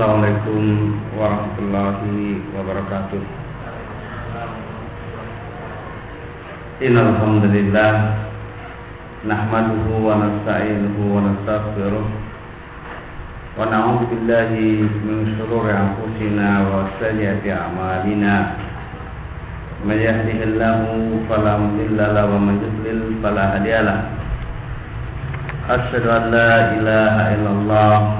Assalamualaikum warahmatullahi wabarakatuh. Innalhamdulillah, nahmaduhu wa nasta'inuhu wa nastaghfiruh wa na'udzu billahi min shururi anfusina wa sayyiati a'malina. May yahdihillahu wa may yudlil fala hadiya an la ilaha illallah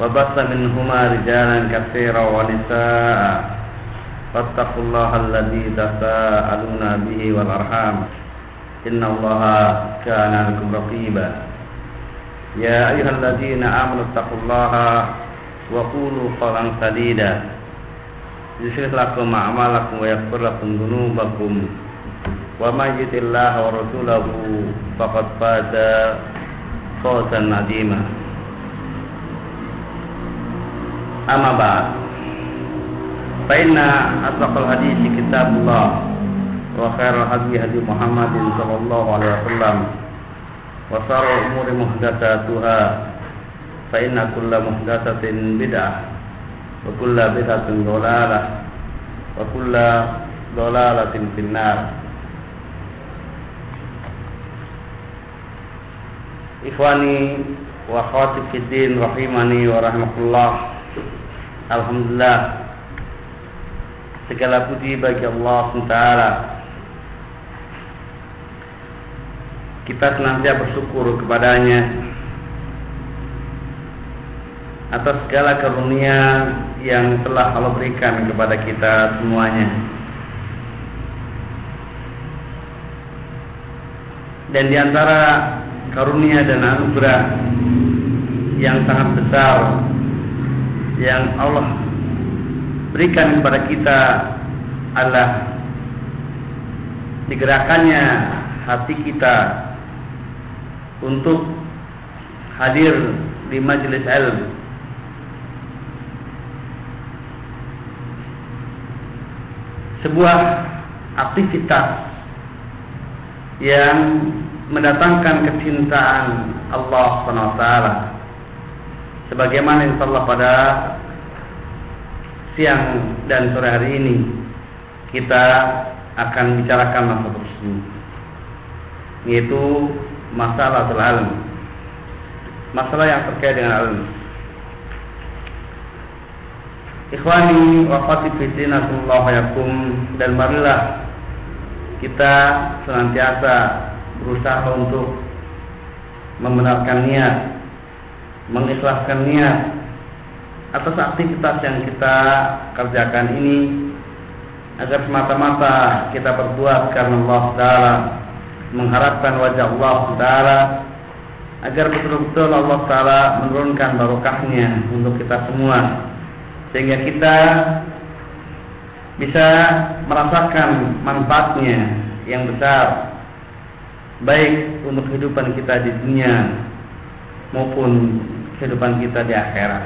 وبث منهما رجالا كثيرا ونساء فاتقوا الله الذي تساءلون به والأرحام إن الله كان لكم رقيبا يا أيها الذين آمنوا اتقوا الله وقولوا قولا سديدا يصلح لكم أعمالكم ويغفر لكم ذنوبكم ومن يطع الله ورسوله فقد فاز فوزا عظيما أما بعد فإن أصدق الحديث كتاب الله وخير الهدي هدي محمد صلى الله عليه وسلم وشر الأمور محدثاتها فإن كل محدثة بدعة وكل بدعة ضلالة وكل ضلالة في النار Ikhwani wa akhwati fiddin rahimani wa rahmatullah Alhamdulillah. Segala puji bagi Allah SWT Kita senantiasa bersyukur kepadanya Atas segala karunia yang telah Allah berikan kepada kita semuanya. Dan di antara karunia dan anugerah yang sangat besar yang Allah berikan kepada kita adalah digerakkannya hati kita untuk hadir di majelis ilmu. Sebuah aktivitas yang mendatangkan kecintaan Allah SWT sebagaimana insya Allah pada siang dan sore hari ini kita akan bicarakan masalah tersebut yaitu masalah ilmu masalah yang terkait dengan ilmu Ikhwani wa fatifidina yakum dan marilah kita senantiasa berusaha untuk membenarkan niat, mengikhlaskan niat atas aktivitas yang kita kerjakan ini agar semata-mata kita berbuat karena Allah Taala mengharapkan wajah Allah Taala agar betul-betul Allah Taala menurunkan barokahnya untuk kita semua sehingga kita bisa merasakan manfaatnya yang besar baik untuk kehidupan kita di dunia maupun kehidupan kita di akhirat.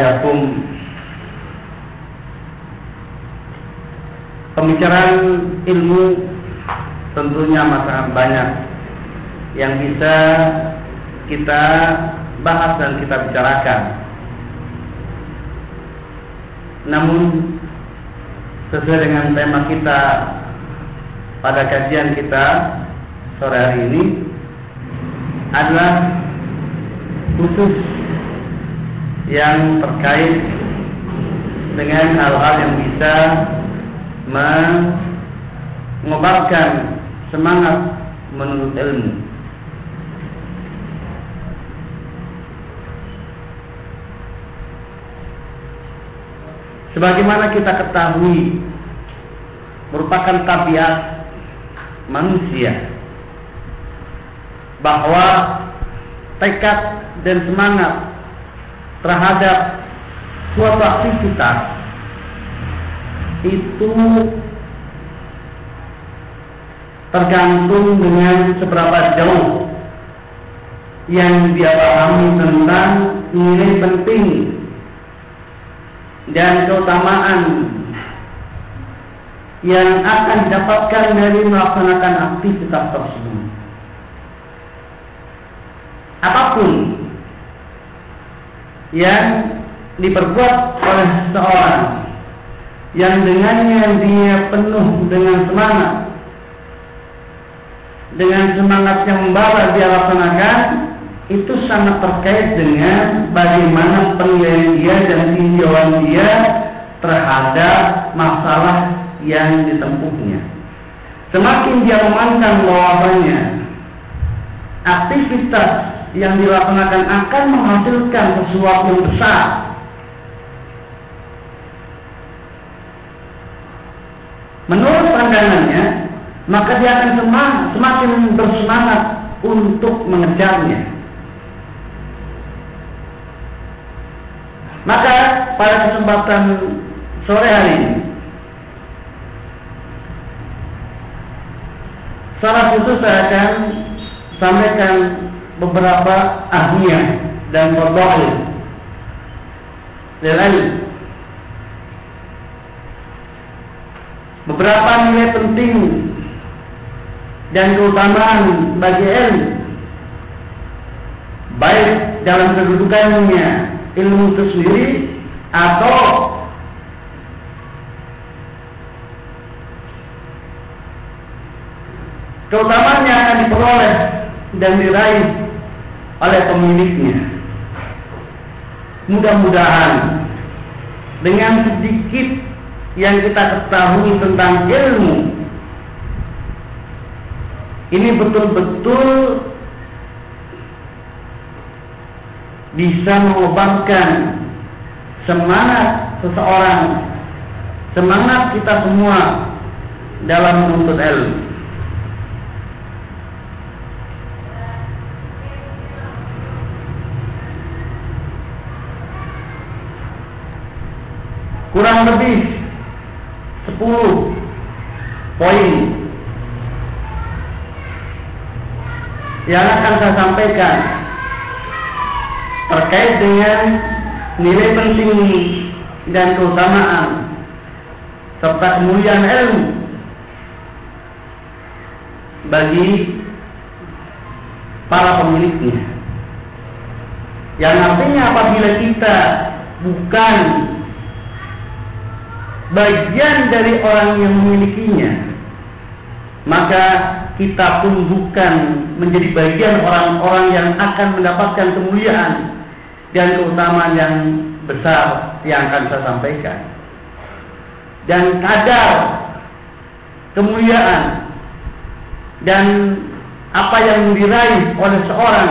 yakum Pembicaraan ilmu tentunya sangat banyak yang bisa kita bahas dan kita bicarakan. Namun sesuai dengan tema kita pada kajian kita sore hari ini adalah khusus yang terkait dengan hal-hal yang bisa mengobarkan semangat menuntut ilmu. Sebagaimana kita ketahui merupakan tabiat manusia. Bahwa tekad dan semangat terhadap suatu aktivitas itu tergantung dengan seberapa jauh yang dia pahami tentang nilai penting dan keutamaan yang akan didapatkan dari melaksanakan aktivitas tersebut. Apa pun yang diperbuat oleh seseorang yang dengannya dia penuh dengan semangat dengan semangat yang membawa dia laksanakan itu sangat terkait dengan bagaimana penilaian dia dan tinjauan dia terhadap masalah yang ditempuhnya. Semakin dia memandang bahwasanya aktivitas yang dilaksanakan akan menghasilkan sesuatu yang besar. Menurut pandangannya, maka dia akan semakin bersemangat untuk mengejarnya. Maka pada kesempatan sore hari ini Salah khusus saya akan sampaikan beberapa ahliah dan fadail dan beberapa nilai penting dan keutamaan bagi ilmu. Baik dalam kedudukannya ilmu itu sendiri atau keutamaannya akan diperoleh dan diraih oleh pemiliknya. Mudah-mudahan dengan sedikit yang kita ketahui tentang ilmu ini betul-betul bisa mengobatkan semangat seseorang, semangat kita semua dalam menuntut ilmu. Kurang lebih 10 poin yang akan saya sampaikan terkait dengan nilai penting dan keutamaan serta kemuliaan ilmu bagi para pemiliknya. Yang artinya apabila kita bukan bagian dari orang yang memilikinya, maka kita pun bukan menjadi bagian orang-orang yang akan mendapatkan kemuliaan dan keutamaan yang besar yang akan saya sampaikan. Dan kadar kemuliaan dan apa yang diraih oleh seorang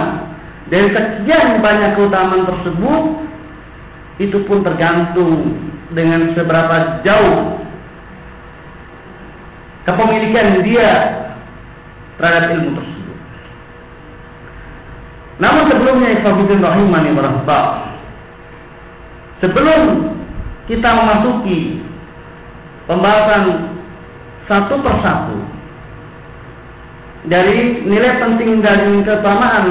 dari sekian banyak keutamaan tersebut itu pun tergantung dengan seberapa jauh kepemilikan dia terhadap ilmu tersebut. Namun sebelumnya Ikhwanuddin Rahimani Warahmah Sebelum kita memasuki pembahasan satu persatu dari nilai penting dan keutamaan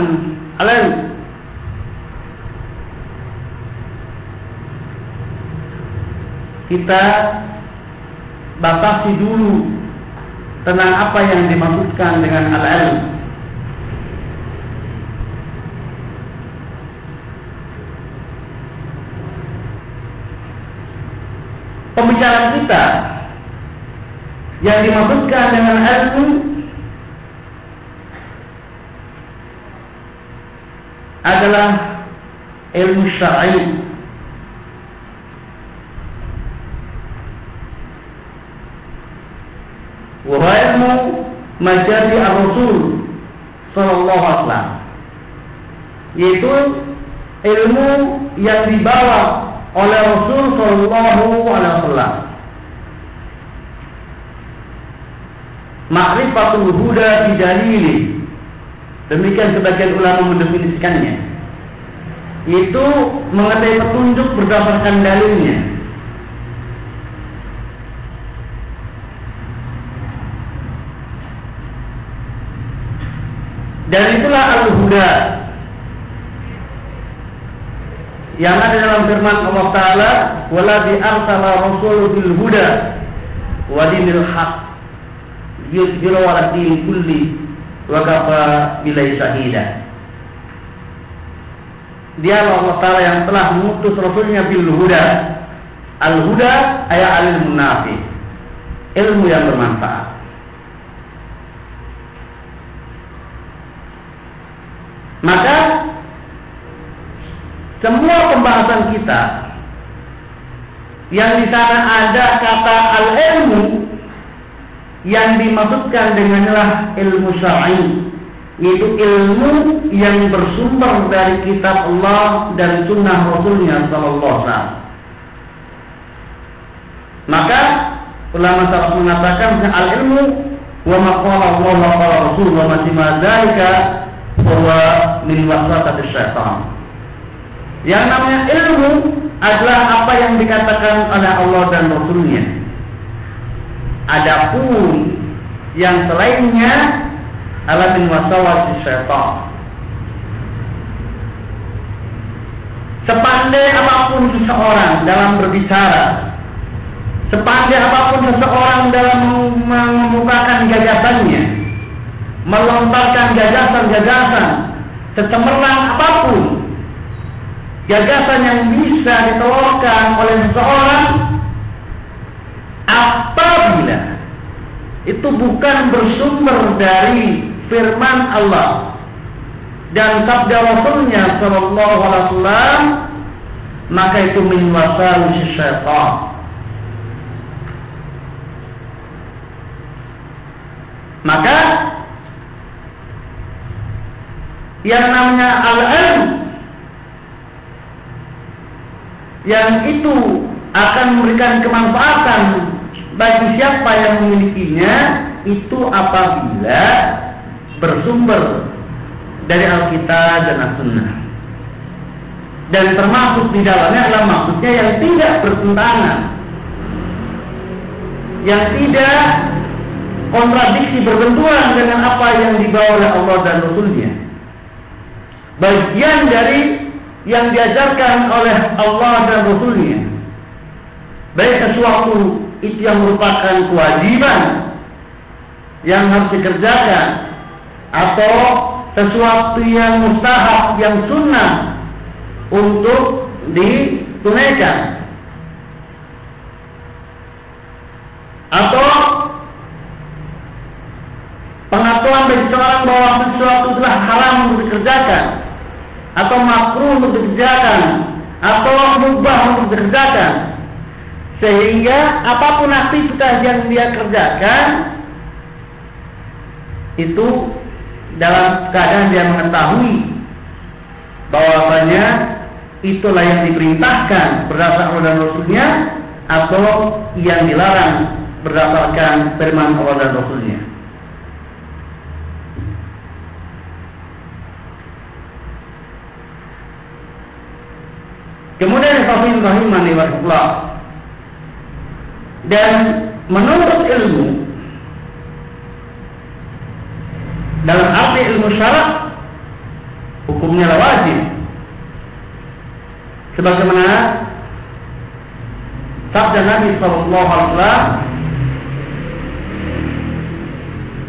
alam kita batasi dulu tentang apa yang dimaksudkan dengan al-ilm. Pembicaraan kita yang dimaksudkan dengan ilmu adalah ilmu syar'i ilmu majari ar-rasul sallallahu alaihi wasallam yaitu ilmu yang dibawa oleh Rasul sallallahu alaihi wasallam ma'rifatul huda bidalili Demikian sebagian ulama mendefinisikannya. Itu mengetahui petunjuk berdasarkan dalilnya. Dan itulah al-huda yang ada dalam firman Allah Taala, "Waladhi arsala rasul huda wa dinil haq yuzhiru ala din kulli wa kafa bilai syahida." Dia Allah Taala yang telah mengutus rasulnya bil huda. Al huda ayat al munafi. Ilmu yang bermanfaat. Maka semua pembahasan kita yang di sana ada kata al-ilmu yang dimaksudkan denganlah ilmu syar'i yaitu ilmu yang bersumber dari kitab Allah dan sunnah Rasulnya Sallallahu Alaihi Maka ulama salaf mengatakan al ilmu wa maqala Allah wa qala Rasul wa ma dzalika huwa min wasatati syaitan. Yang namanya ilmu adalah apa yang dikatakan oleh Allah dan Rasulnya. Adapun yang selainnya adalah min wasawasi syaitan. Sepandai apa pun seseorang dalam berbicara, sepandai apa pun seseorang dalam mengemukakan gagasannya, melontarkan gagasan-gagasan, secemerlang apa pun, gagasan yang bisa ditelurkan oleh seseorang apabila itu bukan bersumber dari firman Allah dan sabda Rasulnya Shallallahu Alaihi Wasallam maka itu min wasawis syaitan. Maka yang namanya al-ilm yang itu akan memberikan kemanfaatan bagi siapa yang memilikinya itu apabila bersumber dari Alkitab dan As-Sunnah. Dan termasuk di dalamnya adalah maksudnya yang tidak bertentangan. Yang tidak kontradiksi berbenturan dengan apa yang dibawa oleh Allah dan Rasulnya. Bagian dari yang diajarkan oleh Allah dan Rasulnya. Baik sesuatu itu yang merupakan kewajiban yang harus dikerjakan atau sesuatu yang mustahab yang sunnah untuk ditunaikan atau pengakuan bagi seorang bahwa sesuatu telah haram untuk dikerjakan atau makruh untuk dikerjakan atau mubah untuk dikerjakan sehingga apa pun aktivitas yang dia kerjakan itu dalam keadaan dia mengetahui bahwasanya itulah yang diperintahkan berdasarkan dan Rasulnya atau yang dilarang berdasarkan firman Allah dan Rasulnya. Kemudian Fafin Rahimani Warahmatullah Dan menurut ilmu Dalam arti ilmu syarat Hukumnya wajib. Sebagaimana Sabda Nabi Sallallahu Alaihi Wasallam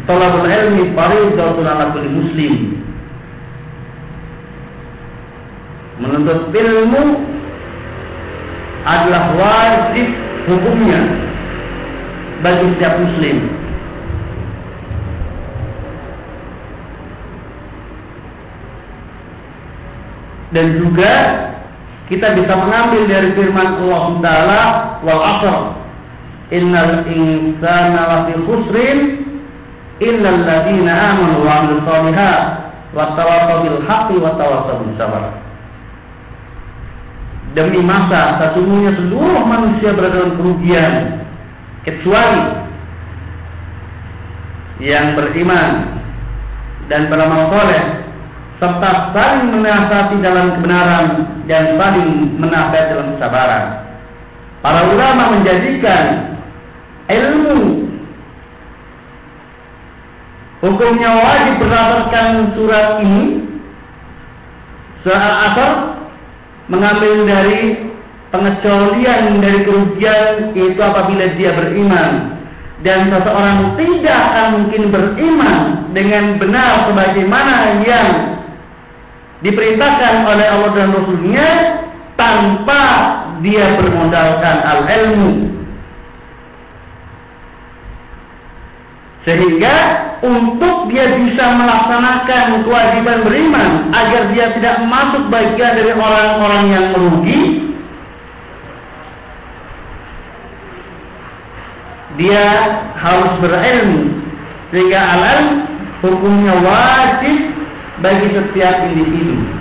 Talabul ilmi faridatun ala kulli muslim. Menuntut ilmu adalah wajib hukumnya bagi setiap muslim. Dan juga kita bisa mengambil dari firman Allah Taala wal asr innal insana lafi khusrin illa alladziina amanu wa 'amilus shalihat wa tawassaw bil haqqi wa tawassaw bis sabr demi masa sesungguhnya seluruh manusia berada dalam kerugian kecuali yang beriman dan beramal soleh serta saling menasihati dalam kebenaran dan saling menasihati dalam kesabaran. Para ulama menjadikan ilmu hukumnya wajib berdasarkan surat ini surat Al-Asr mengambil dari pengecualian dari kerugian itu apabila dia beriman. Dan seseorang tidak akan mungkin beriman dengan benar sebagaimana yang diperintahkan oleh Allah dan Rasulnya tanpa dia bermodalkan al-ilmu sehingga untuk dia bisa melaksanakan kewajiban beriman agar dia tidak masuk bagian dari orang-orang yang merugi dia harus berilmu sehingga alam hukumnya wajib bagi setiap individu.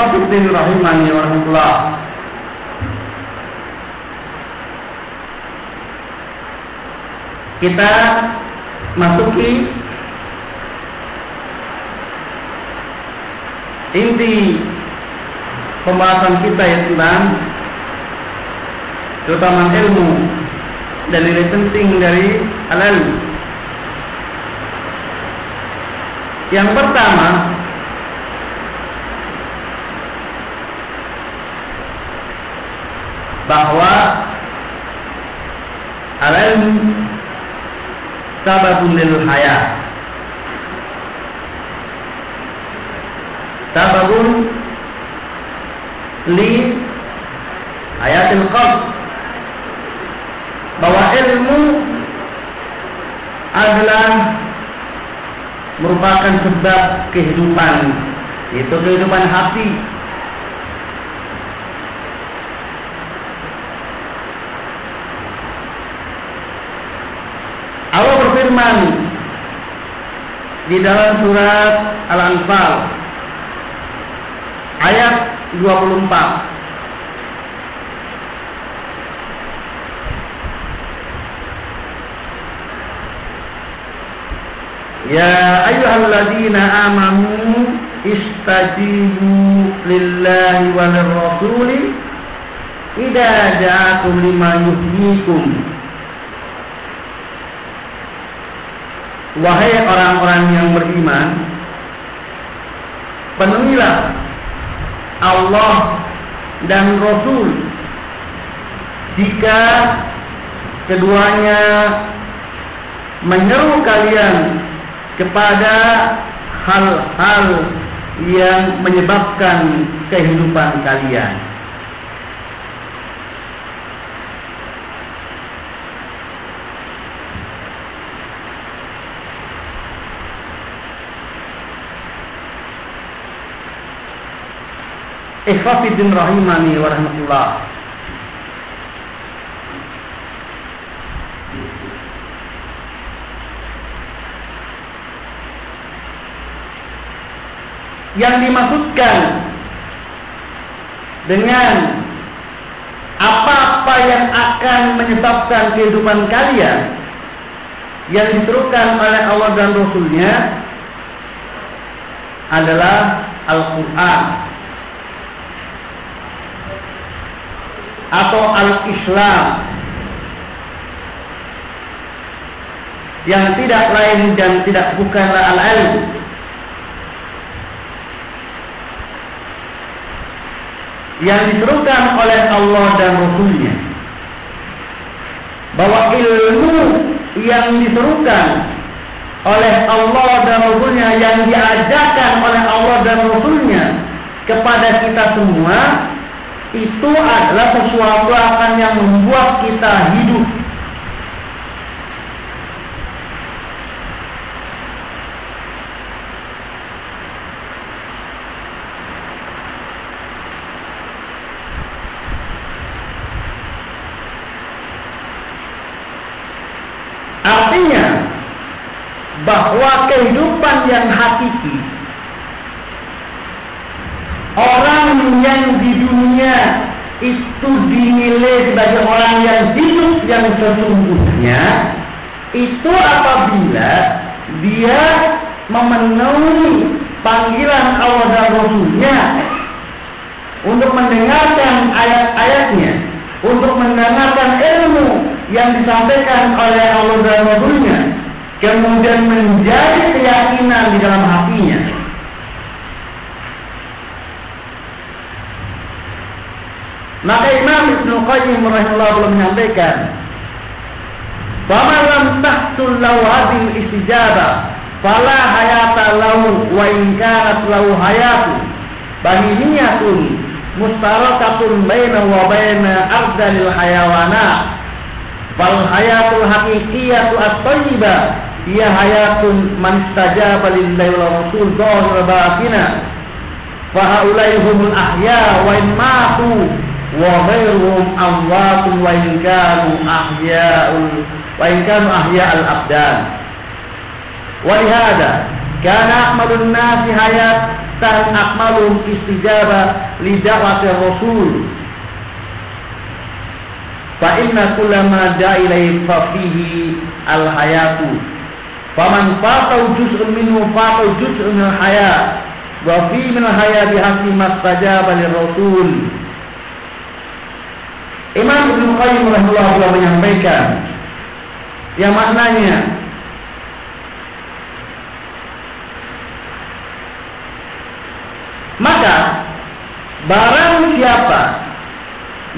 Ikhwatuddin rahimani wa rahmatullah. Kita masuki inti pembahasan kita ya tentang terutama ilmu dan nilai penting dari halal. Yang pertama, bahwa alam sababun lil hayat sababun li hayatil qalb. Bahwa ilmu adalah merupakan sebab kehidupan itu kehidupan hati berfirman di dalam surat Al-Anfal ayat 24 Ya ayyuhalladzina amanu istajibu lillahi wa lirrasuli idza ja'akum lima yuhyikum Wahai orang-orang yang beriman Penuhilah Allah dan Rasul. Jika keduanya menyeru kalian kepada hal-hal yang menyebabkan kehidupan kalian Ikhwafiddin rahimani wa rahmatullah. Yang dimaksudkan dengan apa-apa yang akan menyebabkan kehidupan kalian yang diterukan oleh Allah dan Rasulnya adalah Al-Quran atau al-Islam. Yang tidak lain dan tidak bukanlah al-ilm. Yang diserukan oleh Allah dan Rasulnya. Bahwa ilmu yang diserukan oleh Allah dan Rasulnya yang diajarkan oleh Allah dan Rasulnya kepada kita semua itu adalah sesuatu akan yang membuat kita hidup. Artinya bahwa kehidupan yang hakiki orang yang di dunia itu dinilai sebagai orang yang hidup yang sesungguhnya itu apabila dia memenuhi panggilan Allah dan Rasulnya untuk mendengarkan ayat-ayatnya, untuk mendengarkan ilmu yang disampaikan oleh Allah dan Rasulnya kemudian menjadi keyakinan di dalam hatinya maka Imam Ibnu Qayyim rahimahullah belum menyampaikan Fama lam tahsul lahu hadil istijabah fala hayata lahu wa in kanat lahu hayatu bahimiyatun mustarakatun baina wa baina afdalil hayawanat Fal hayatul haqiqiyatu at-thayyibah hiya hayatun man istajaba lillahi wa rasul dhahir batina. Fa haula'i humul ahya wa in matu wa ghairuhum amwatun wa in kanu ahya'ul wa in kanu ahya'al abdan. Wa lihada kana akmalun nasi hayatan akmalum istijaba li da'wati rasul. Fa inna kullama da'a ilaihi fa fihi al hayatu faman fatau juz'un minhu fatau juz'un min al haya wa fi min al haya bi hasbi mastajaba lir rasul Imam Ibnu Qayyim rahimahullah menyampaikan yang maknanya maka barang siapa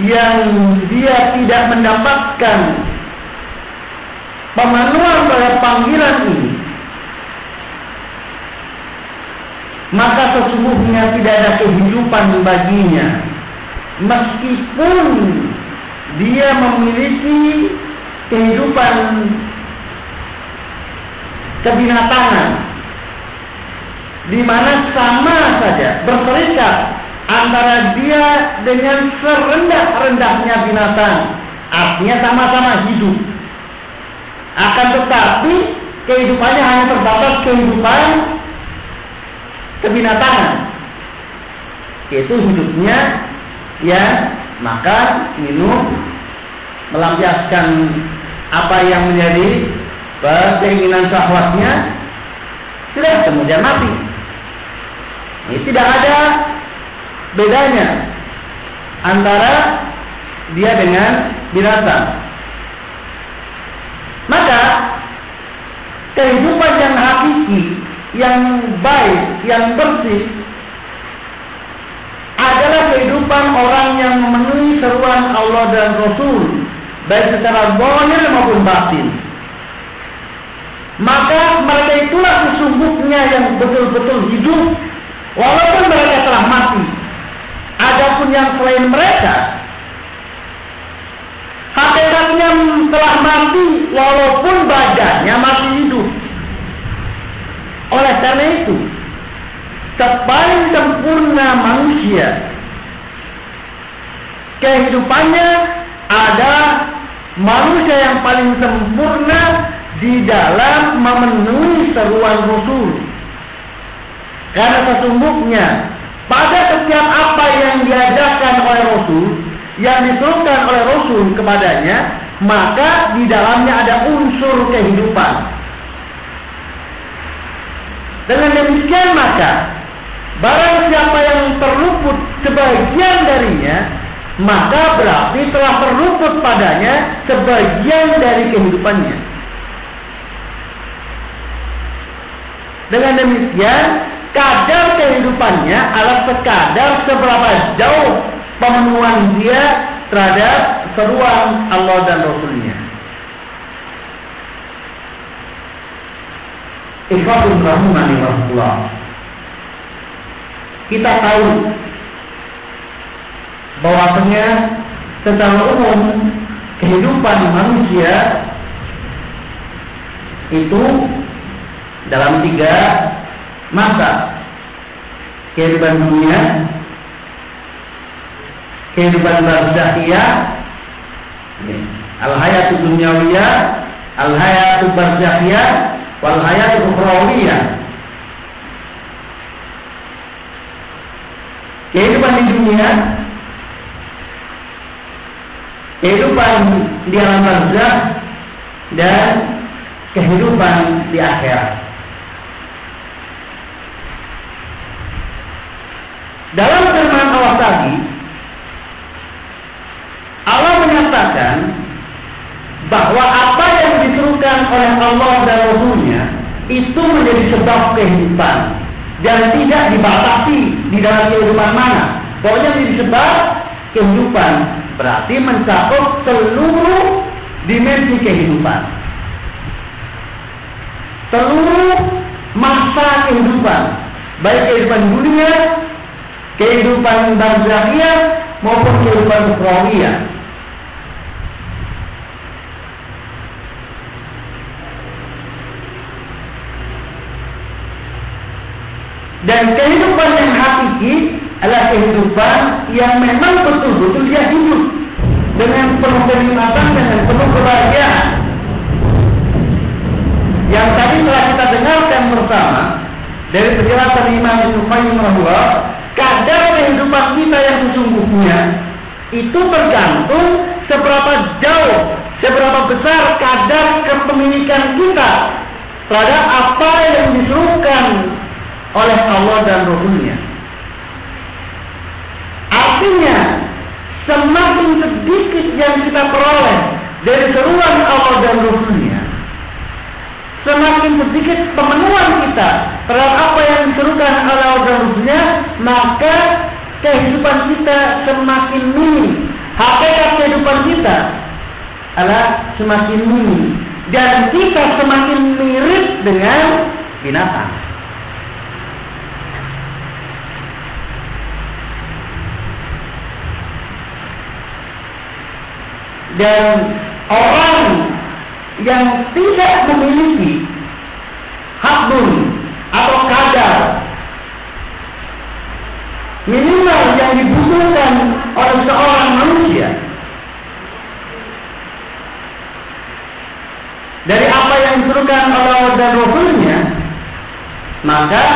yang dia tidak mendapatkan pemenuhan pada panggilan ini maka sesungguhnya tidak ada kehidupan baginya meskipun dia memiliki kehidupan kebinatangan di mana sama saja berserikat antara dia dengan serendah-rendahnya binatang. Artinya sama-sama hidup. Akan tetapi kehidupannya hanya terbatas kehidupan kebinatangan. Yaitu hidupnya ya makan, minum, melampiaskan apa yang menjadi keinginan syahwatnya, tidak kemudian mati. Ini tidak ada bedanya antara dia dengan binatang. Maka kehidupan yang hakiki, yang baik, yang bersih adalah kehidupan orang yang memenuhi seruan Allah dan Rasul baik secara zahir maupun batin. Maka mereka itulah sesungguhnya yang betul-betul hidup walaupun mereka telah mati. Adapun yang selain mereka hakikatnya telah mati walaupun badannya masih hidup. Oleh karena itu, sepaling sempurna manusia kehidupannya ada manusia yang paling sempurna di dalam memenuhi seruan Rasul. Karena sesungguhnya pada setiap apa yang diajarkan oleh Rasul, yang disuruhkan oleh Rasul kepadanya, maka di dalamnya ada unsur kehidupan. Dengan demikian maka, barang siapa yang terluput sebagian darinya, maka berarti telah terluput padanya sebagian dari kehidupannya. Dengan demikian, kadar kehidupannya adalah sekadar seberapa jauh pemenuhan dia terhadap seruan Allah dan Rasulnya. Ikhwatul rahimani Rasulullah. Kita tahu bahwasanya secara umum kehidupan manusia itu dalam tiga masa. Kehidupan dunia kehidupan barzakhiyah al hayatu dunyawiyah al hayatu barzakhiyah wal hayatu kehidupan di dunia kehidupan di alam barzakh dan kehidupan di akhirat. Dalam firman Allah tadi, Allah menyatakan bahwa apa yang disuruhkan oleh Allah dan Rasulnya itu menjadi sebab kehidupan dan tidak dibatasi di dalam kehidupan mana. Pokoknya menjadi sebab kehidupan berarti mencakup seluruh dimensi kehidupan. Seluruh masa kehidupan, baik kehidupan dunia, kehidupan barzakhiyah maupun kehidupan ukhrawiyah. Dan kehidupan yang hakiki adalah kehidupan yang memang betul-betul dia hidup dengan penuh kenikmatan dengan penuh kebahagiaan. Yang tadi telah kita dengarkan bersama dari penjelasan Imam Ibnu rahimahullah, kadar kehidupan kita yang sesungguhnya itu tergantung seberapa jauh, seberapa besar kadar kepemilikan kita terhadap apa yang disuruhkan oleh Allah dan Rasulnya. Artinya, semakin sedikit yang kita peroleh dari seruan Allah dan Rasulnya, semakin sedikit pemenuhan kita terhadap apa yang diserukan oleh Allah dan Rasulnya, maka kehidupan kita semakin minim. Hakikat kehidupan kita adalah semakin minim. Dan kita semakin mirip dengan binatang. Dan orang yang tidak memiliki hakun atau kadar minimal yang dibutuhkan oleh seorang manusia dari apa yang disuruhkan oleh dan Rasulnya maka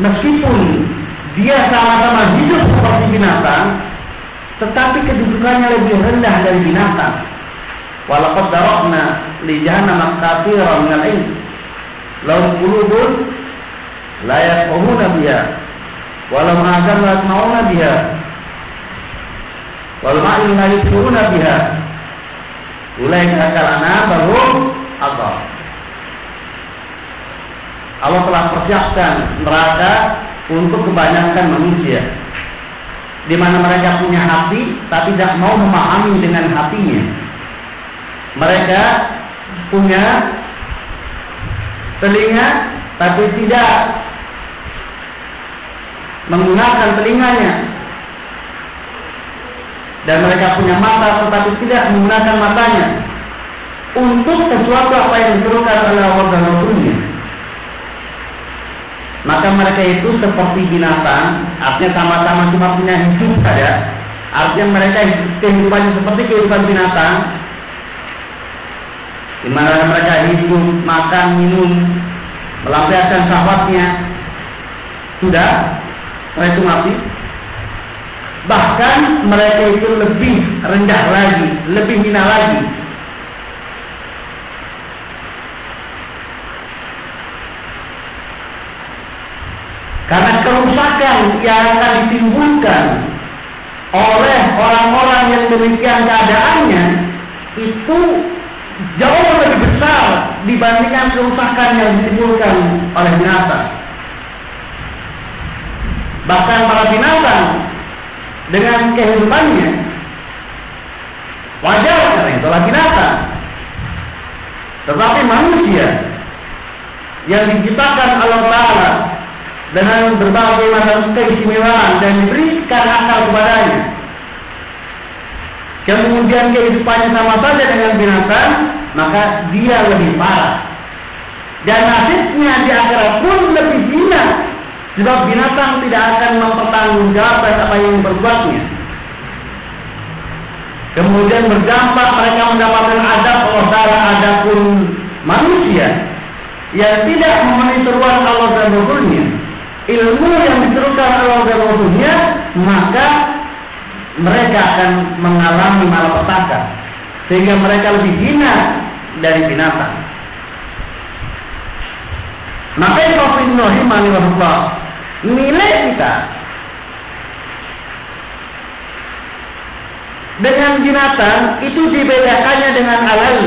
meskipun dia sama-sama hidup seperti binatang, tetapi kedudukannya lebih rendah dari binatang. Walaupun darokna li jahannam katsiran min al-ins. Lahum qulubun la yafqahuna biha. Walau azam la yasma'una biha. Wal ma'in la yusiruna biha. Ulaika kalana bahum Allah. Allah telah persiapkan neraka untuk kebanyakan manusia di mana mereka punya hati tapi tidak mau memahami dengan hatinya. Mereka punya telinga tapi tidak menggunakan telinganya. Dan mereka punya mata tetapi tidak menggunakan matanya untuk sesuatu apa yang disuruhkan oleh Allah dan Rasulnya maka mereka itu seperti binatang, artinya sama-sama cuma punya hidup saja. Artinya mereka kehidupannya seperti kehidupan binatang, di mana mereka hidup, makan, minum, melampiaskan sahabatnya, sudah, mereka itu mati. Bahkan mereka itu lebih rendah lagi, lebih hina lagi Karena kerusakan yang akan ditimbulkan oleh orang-orang yang demikian keadaannya itu jauh lebih besar dibandingkan kerusakan yang ditimbulkan oleh binatang. Bahkan para binatang dengan kehidupannya wajar karena itulah binatang. Tetapi manusia yang diciptakan Allah Ta'ala dengan berbagai macam keistimewaan dan diberikan akal kepadanya. Kemudian kehidupannya sama saja dengan binatang, maka dia lebih parah. Dan nasibnya di akhirat pun lebih hina. Sebab binatang tidak akan mempertanggungjawabkan apa yang berbuatnya. Kemudian berdampak mereka mendapatkan adab Allah Ta'ala adapun manusia yang tidak memenuhi seruan Allah dan Rasulnya ilmu yang diserukan Allah dan Rasulnya maka mereka akan mengalami malapetaka. Sehingga mereka lebih hina dari binatang. Maka Ibn Rahimani nilai kita. Dengan binatang itu dibedakannya dengan alal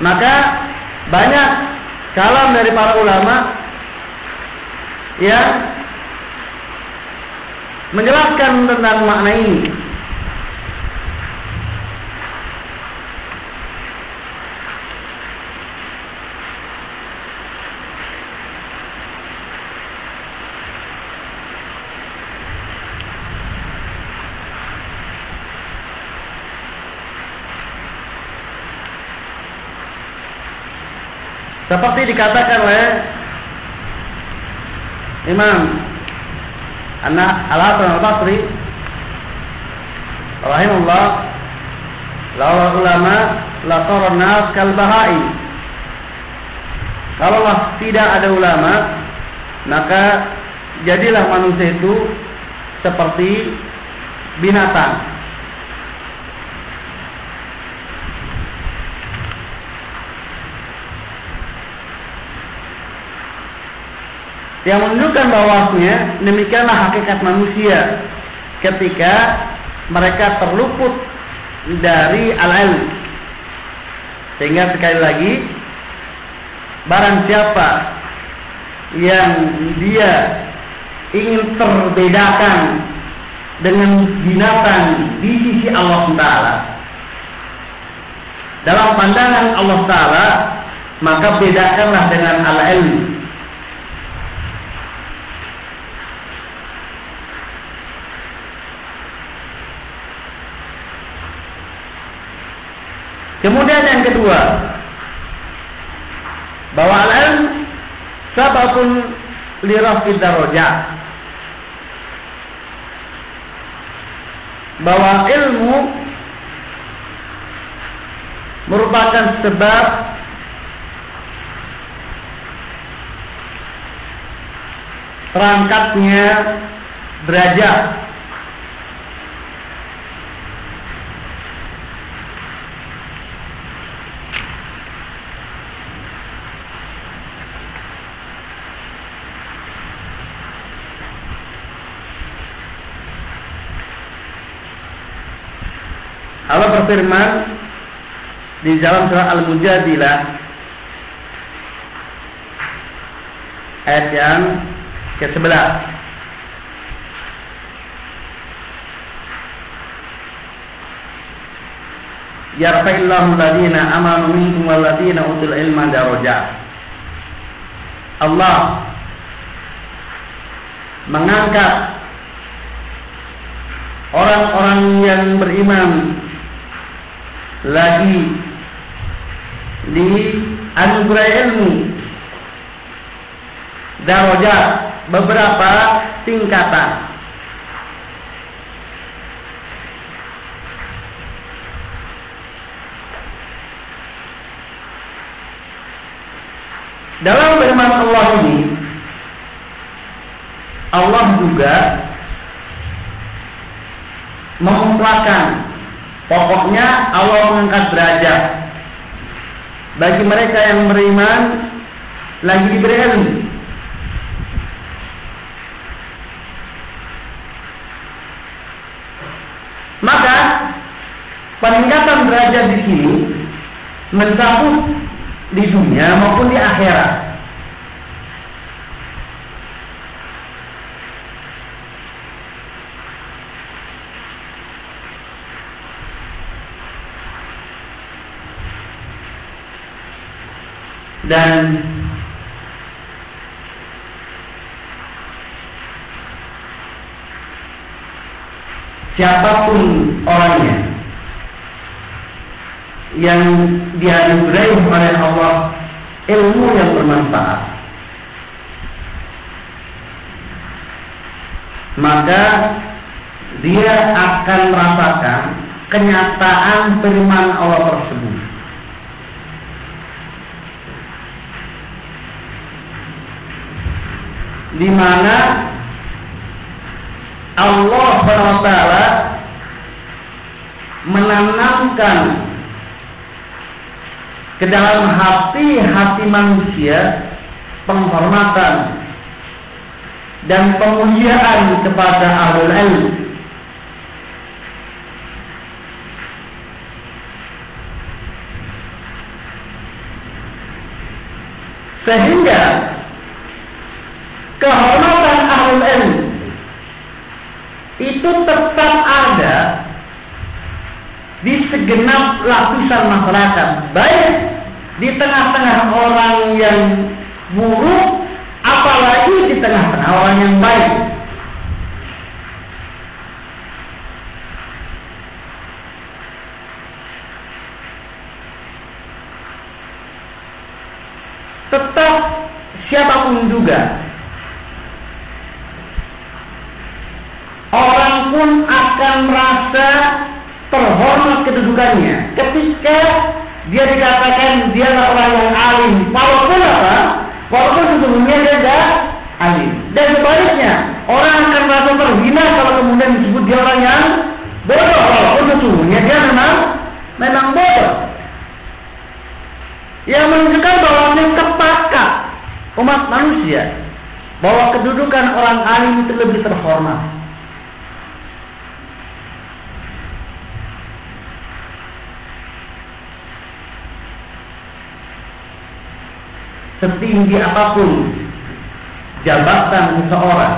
maka banyak kalam dari para ulama yang menjelaskan tentang makna ini. Seperti dikatakan oleh Imam. Anak Al-Hasan Al-Basri rahimahullah lawa ulama la nas kal bahai Kalaulah tidak ada ulama maka jadilah manusia itu seperti binatang yang menunjukkan bahwasanya demikianlah hakikat manusia ketika mereka terluput dari al Sehingga sekali lagi barang siapa yang dia ingin terbedakan dengan binatang di sisi Allah Taala dalam pandangan Allah Taala maka bedakanlah dengan al-ilm Kemudian kedua, bahwa al-ilm sababun lirafid darajat. Bahwa ilmu merupakan sebab terangkatnya derajat Allah berfirman di dalam surah Al-Mujadilah ayat yang ke-11 Yarfa'illahu alladhina amanu minkum walladhina utul ilma darajat Allah mengangkat orang-orang yang beriman lagi di anugerah ilmu. Darajat beberapa tingkatan. Dalam firman Allah ini Allah juga mengumpulkan Pokoknya Allah mengangkat derajat bagi mereka yang beriman lagi diberi ilmu. Maka peningkatan derajat di sini mencakup di dunia maupun di akhirat. dan siapa pun orangnya yang dianugerahi oleh Allah ilmu yang bermanfaat maka dia akan merasakan kenyataan firman Allah tersebut. Di mana Allah SWT menanamkan ke dalam hati-hati manusia penghormatan dan pemuliaan kepada ahlul ilm. Sehingga kehormatan ahlul ilm. Itu tetap ada di segenap lapisan masyarakat. Baik di tengah-tengah orang yang buruk apalagi di tengah-tengah orang yang baik. Tetap siapa pun juga orang pun akan merasa terhormat kedudukannya. Ketika dia dikatakan dia adalah orang yang alim walaupun apa? Walaupun sesungguhnya dia tidak alim. Dan sebaliknya orang akan merasa terhina kalau kemudian disebut dia orang yang bodoh walaupun sesungguhnya dia memang memang bodoh. Yang menunjukkan bahwa ini sepakat umat manusia bahwa kedudukan orang alim itu lebih terhormat setinggi apa pun jabatan seseorang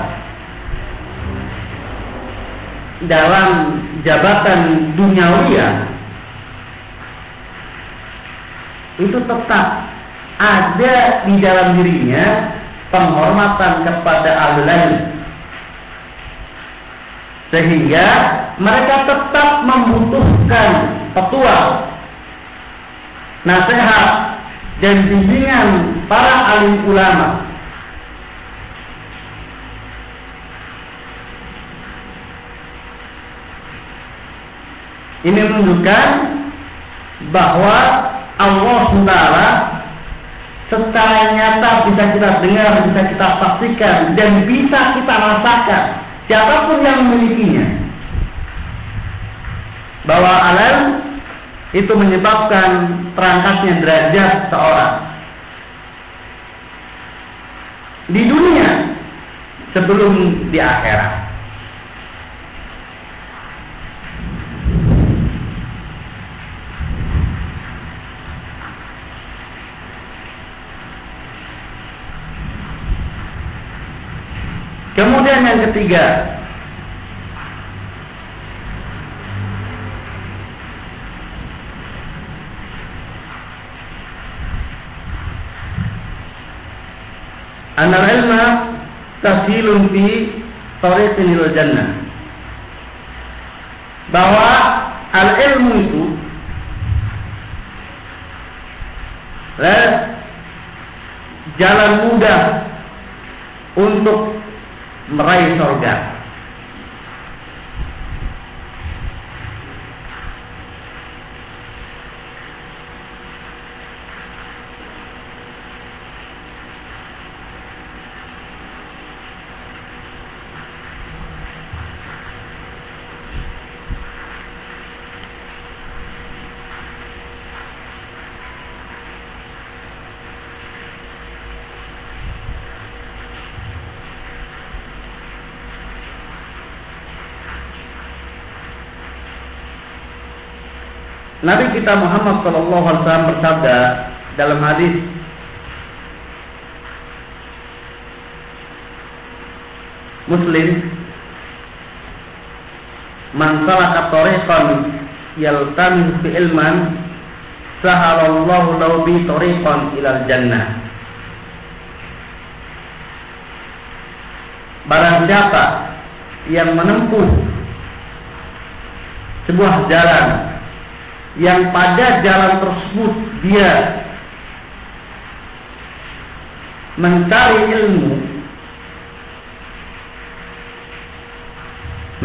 dalam jabatan duniawiya itu tetap ada di dalam dirinya penghormatan kepada ahli sehingga mereka tetap membutuhkan petua nasihat dan bimbingan para alim ulama. Ini menunjukkan bahwa Allah Subhanahu secara nyata bisa kita dengar, bisa kita saksikan dan bisa kita rasakan siapa pun yang memilikinya. Bahwa alam itu menyebabkan terangkatnya derajat seorang di dunia sebelum di akhirat. Kemudian yang ketiga, Anal ilma tasilun fi tariqin ila jannah. Bahwa al ilmu itu jalan mudah untuk meraih surga. Nabi kita Muhammad Shallallahu Alaihi Wasallam bersabda dalam hadis Muslim Man salaka tariqan yaltamis fi ilman sahalallahu lahu bi tariqan ilal jannah. Barang siapa yang menempuh sebuah jalan yang pada jalan tersebut dia mencari ilmu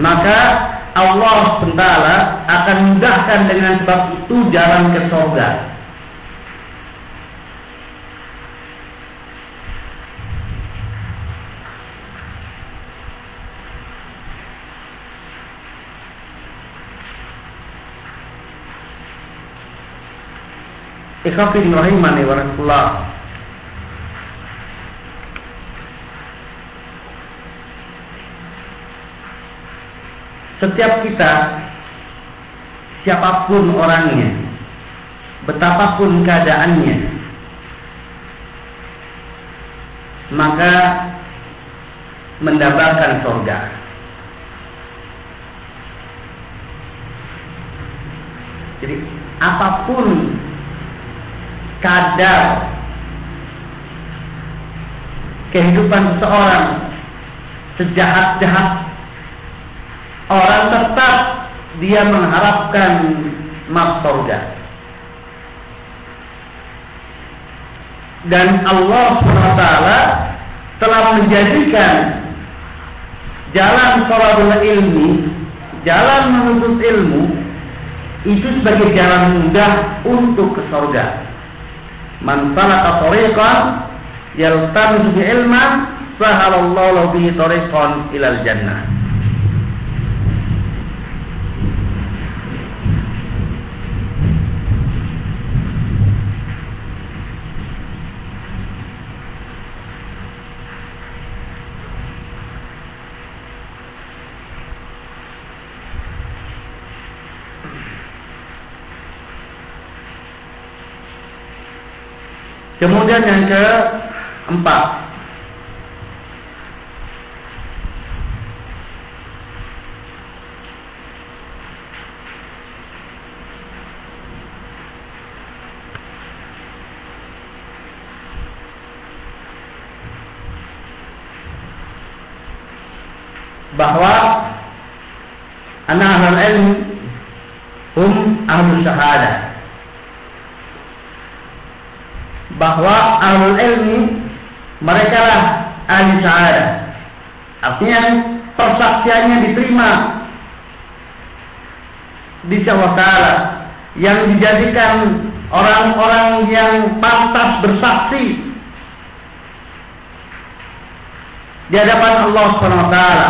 maka Allah SWT akan mudahkan dengan sebab itu jalan ke surga. Ikhafin rahimani wa Setiap kita siapa pun orangnya, betapapun keadaannya, maka mendapatkan surga. Jadi apa pun kadar kehidupan seseorang sejahat-jahat orang tetap dia mengharapkan surga. Dan Allah SWT telah menjadikan jalan sorabul ilmi, jalan menuntut ilmu, itu sebagai jalan mudah untuk ke surga. Man salaka tariqan yaltamisu ilman sahalallahu bihi tariqan ilal jannah. Kemudian yang keempat. Bahwa anak ahlul ilm hum ahlul syahadah bahwa ahlul ilmi mereka lah ahli syahadah. Artinya persaksiannya diterima di Allah yang dijadikan orang-orang yang pantas bersaksi di hadapan Allah Subhanahu wa taala.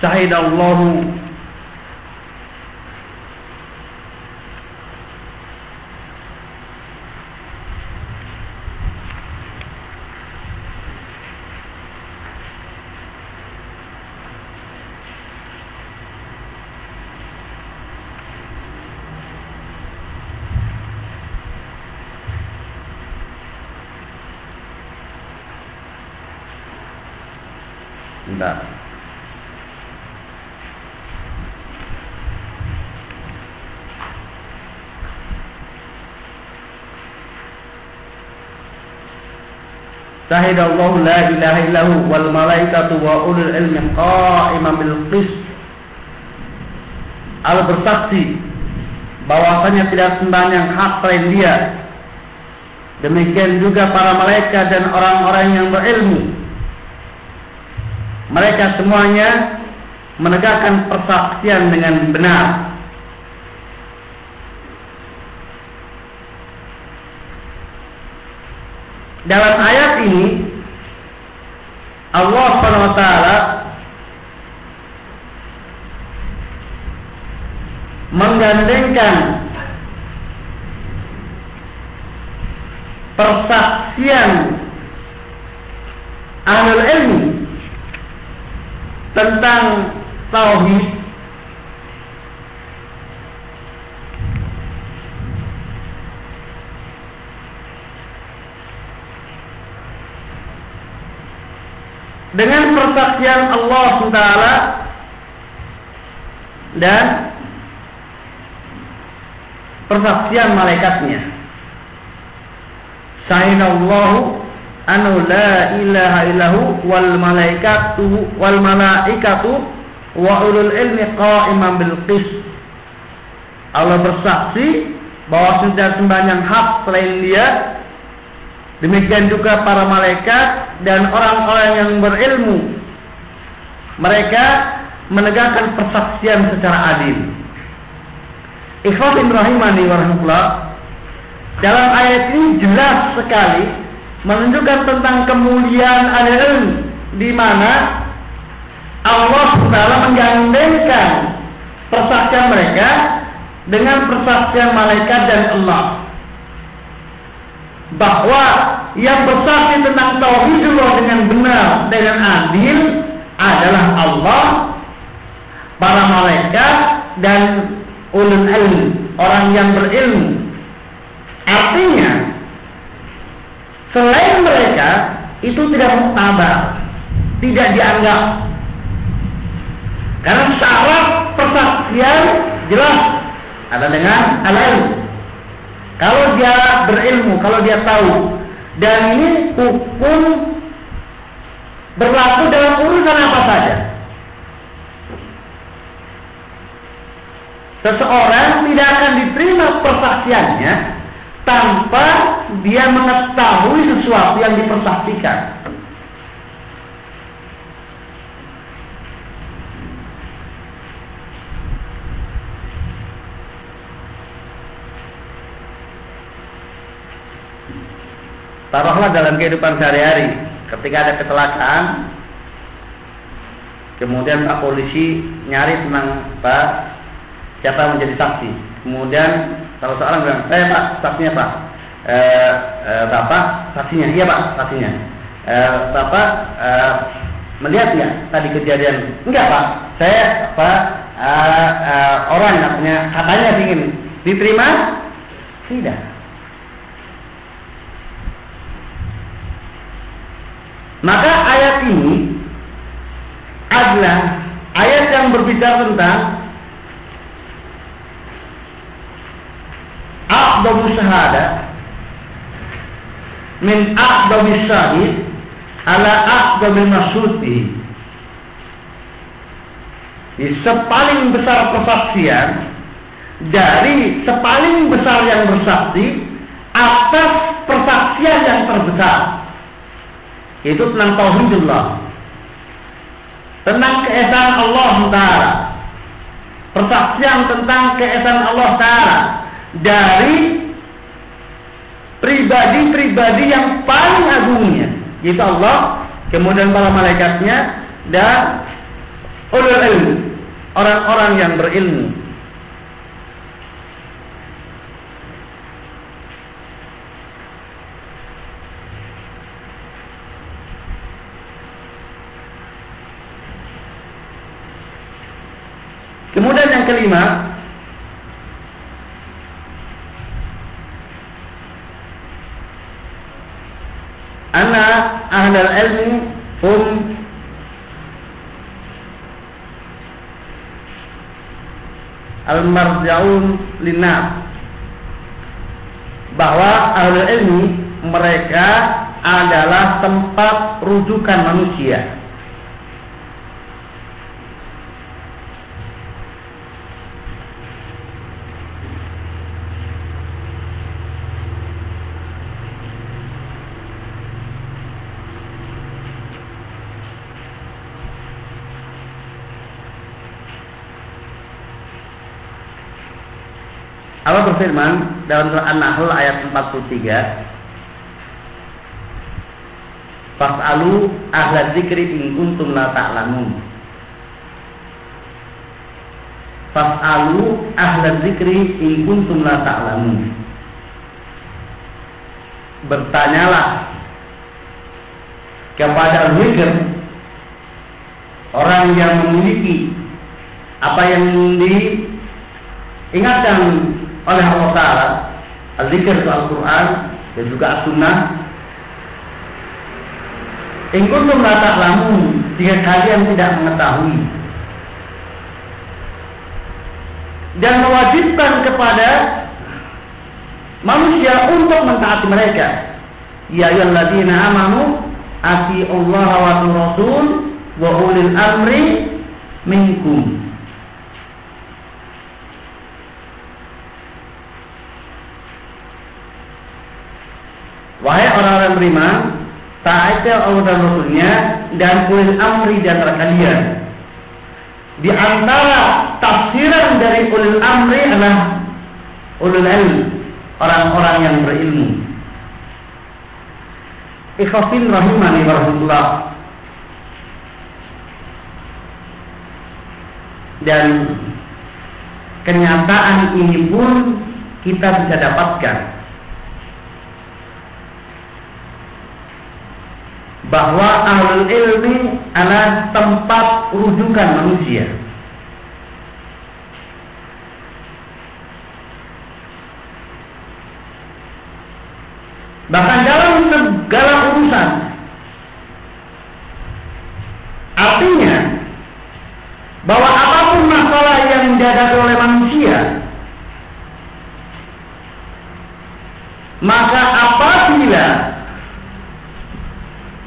Syahidallahu Bentar. La ilaha illahu wal malaikatu wa ulul ilmi qa'iman bil qist. Allah bersaksi bahwasanya tidak sembahan yang hak selain Dia. Demikian juga para malaikat dan orang-orang yang berilmu. Mereka semuanya menegakkan persaksian dengan benar. dalam ayat ini Allah Subhanahu wa taala menggandengkan persaksian ahli ilmi tentang tauhid dengan persaksian Allah SWT dan persaksian malaikatnya. Sayyidallahu anu la ilaha illahu wal malaikatu wal malaikatu wa ulul ilmi qa'iman bil qis. Allah bersaksi bahwa tidak sembahyang hak selain Dia. Demikian juga para malaikat dan orang-orang yang berilmu. Mereka menegakkan persaksian secara adil. Ikhwan rahimani warahmatullah. Dalam ayat ini jelas sekali menunjukkan tentang kemuliaan ilmu di mana Allah Taala menggandengkan persaksian mereka dengan persaksian malaikat dan Allah bahwa yang bersaksi tentang tauhidullah dengan benar dengan adil adalah Allah para malaikat dan ulul ilm orang yang berilmu artinya Selain mereka itu tidak muktabar, tidak dianggap. Karena syarat persaksian jelas ada dengan alam. Kalau dia berilmu, kalau dia tahu, dan ini hukum berlaku dalam urusan apa saja. Seseorang tidak akan diterima persaksiannya tanpa dia mengetahui sesuatu yang dipersaksikan. Taruhlah dalam kehidupan sehari-hari, ketika ada kecelakaan, kemudian Pak polisi nyari tentang Pak siapa yang menjadi saksi. Kemudian kalau seorang bilang, eh Pak, saksinya Pak. E, e, Bapak, saksinya. Iya Pak, saksinya. E, Bapak e, melihat nggak tadi kejadian? Enggak Pak, saya apa e, e, orang katanya katanya ingin diterima? Tidak. Maka ayat ini adalah ayat yang berbicara tentang a'damu syahada min a'dami syahid ala masyudi di sepaling besar persaksian dari sepaling besar yang bersaksi atas persaksian yang terbesar itu tentang tauhidullah. Tentang keesaan Allah Taala. Persaksian tentang keesaan Allah Taala. Dari pribadi-pribadi yang paling agungnya. Yaitu Allah kemudian para malaikatnya dan orang-orang yang berilmu Kemudian yang kelima, anna ahlal ilmi hum al-marja'un linnas. Bahwa ahlul ilmi mereka adalah tempat rujukan manusia Allah berfirman dalam surah An-Nahl ayat 43 Fas'alu ahla dzikri in kuntum la ta'lamun. Fas'alu ahla dzikri in kuntum la ta'lamun. Bertanyalah kepada zikr orang yang memiliki apa yang diingatkan oleh Allah Taala al-zikr itu Al-Quran dan juga As-Sunnah In kuntum la jika kalian tidak mengetahui dan mewajibkan kepada manusia untuk mentaati mereka. Ya ayyuhalladzina amanu Allah wa rasul wa ulil amri minkum. Wahai orang-orang beriman, taatlah Allah dan Rasulnya dan ulil amri di antara kalian. Di antara tafsiran dari ulil amri adalah ulul ilm, orang-orang yang berilmu. Ikhafin rahimani warahmatullah. Dan kenyataan ini pun kita bisa dapatkan bahwa ahlul ilmi adalah tempat rujukan manusia. Bahkan dalam segala urusan. Artinya bahwa apa pun masalah yang dihadapi oleh manusia, maka apabila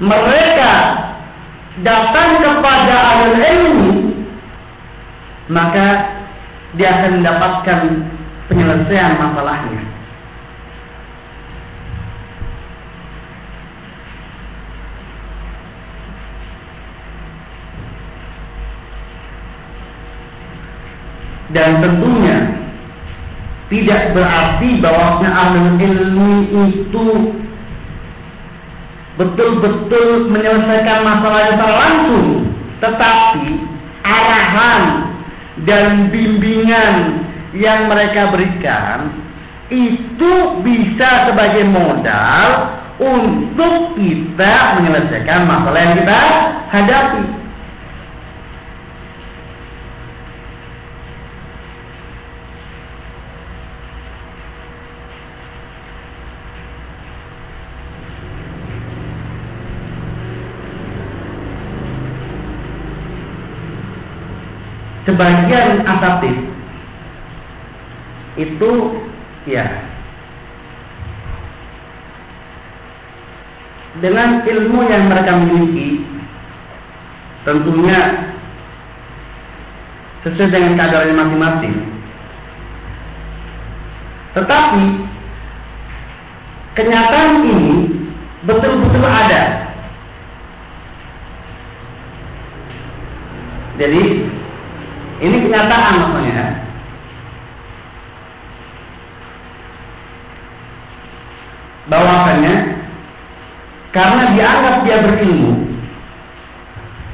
mereka datang kepada ahli ilmu maka dia akan mendapatkan penyelesaian masalahnya. Dan tentunya tidak berarti bahwa ahli ilmu itu betul-betul menyelesaikan masalah secara langsung, tetapi arahan dan bimbingan yang mereka berikan itu bisa sebagai modal untuk kita menyelesaikan masalah yang kita hadapi. Sebagian asatid itu ya dengan ilmu yang mereka miliki tentunya sesuai dengan kadarnya masing-masing. Tetapi kenyataan ini betul-betul ada. Jadi ini kenyataan maksudnya. Bahwasanya karena dianggap dia berilmu,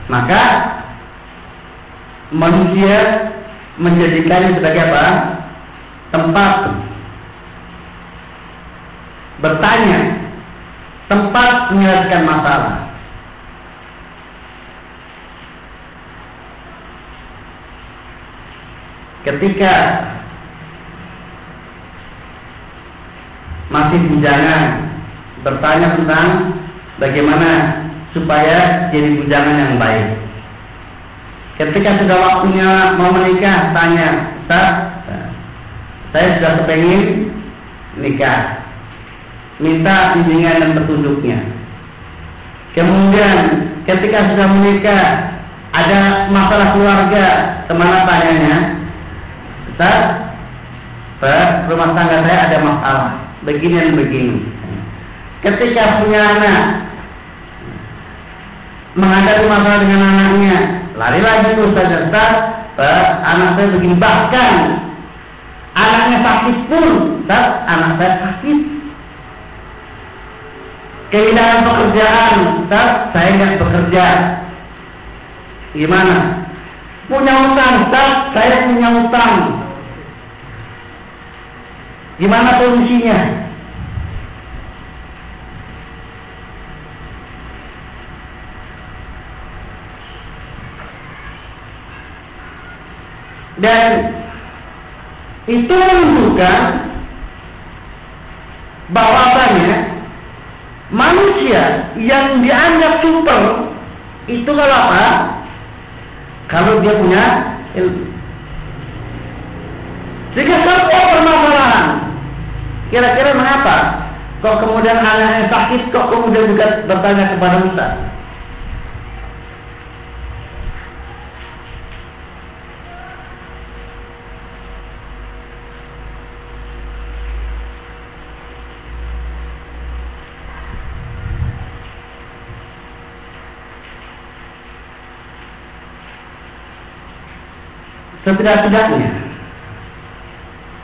maka manusia menjadikannya sebagai apa? Tempat bertanya, tempat menyelesaikan masalah. Ketika masih bujangan bertanya tentang bagaimana supaya jadi bujangan yang baik. Ketika sudah waktunya mau menikah, tanya, Ustaz, saya sudah kepengin nikah. Minta bimbingan dan petunjuknya. Kemudian ketika sudah menikah, ada masalah keluarga, ke mana tanyanya? Ustaz, rumah tangga saya ada masalah begini dan begini. Ketika punya anak menghadapi masalah dengan anaknya, lari lagi ke Ustaz Ustaz, anak saya begini bahkan anaknya sakit pun, Ustaz, anak saya sakit. Kehilangan pekerjaan, Ustaz, saya nggak bekerja. Gimana? Punya utang, Ustaz, saya punya utang. Gimana solusinya? Dan itu menunjukkan bahwasannya manusia yang dianggap super itu kalau apa? Kalau dia punya ilmu. Jika satu permasalahan kira-kira mengapa? Kok kemudian anak yang sakit, kok kemudian juga bertanya kepada Musa? setidak-tidaknya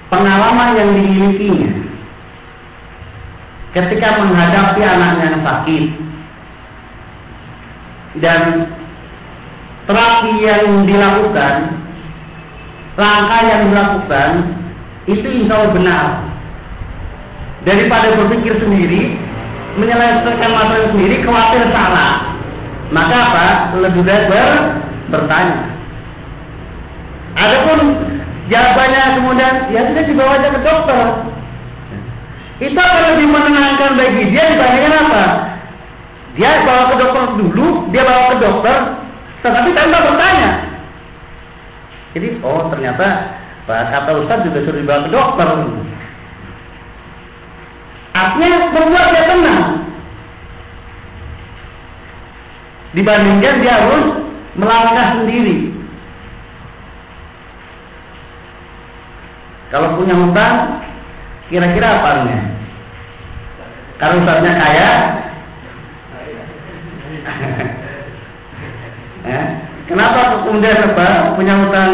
pengalaman yang dimilikinya ketika menghadapi anaknya yang sakit dan terapi yang dilakukan langkah yang dilakukan itu insya Allah benar. Daripada berpikir sendiri menyelesaikan masalah sendiri khawatir salah maka apa? Lebih baik ber, bertanya. Adapun jawabannya kemudian ya sudah dibawa aja ke dokter. Itu akan lebih menenangkan bagi dia dibandingkan apa? Dia bawa ke dokter dulu, dia bawa ke dokter, tetapi tanpa bertanya. Jadi, oh ternyata kata Ustaz juga sudah dibawa ke dokter. Artinya membuat dia tenang. Dibandingkan dia harus melangkah sendiri. Kalau punya hutang, kira-kira apa nih? Kalau ustaznya kaya, ya. kenapa kemudian apa punya hutang?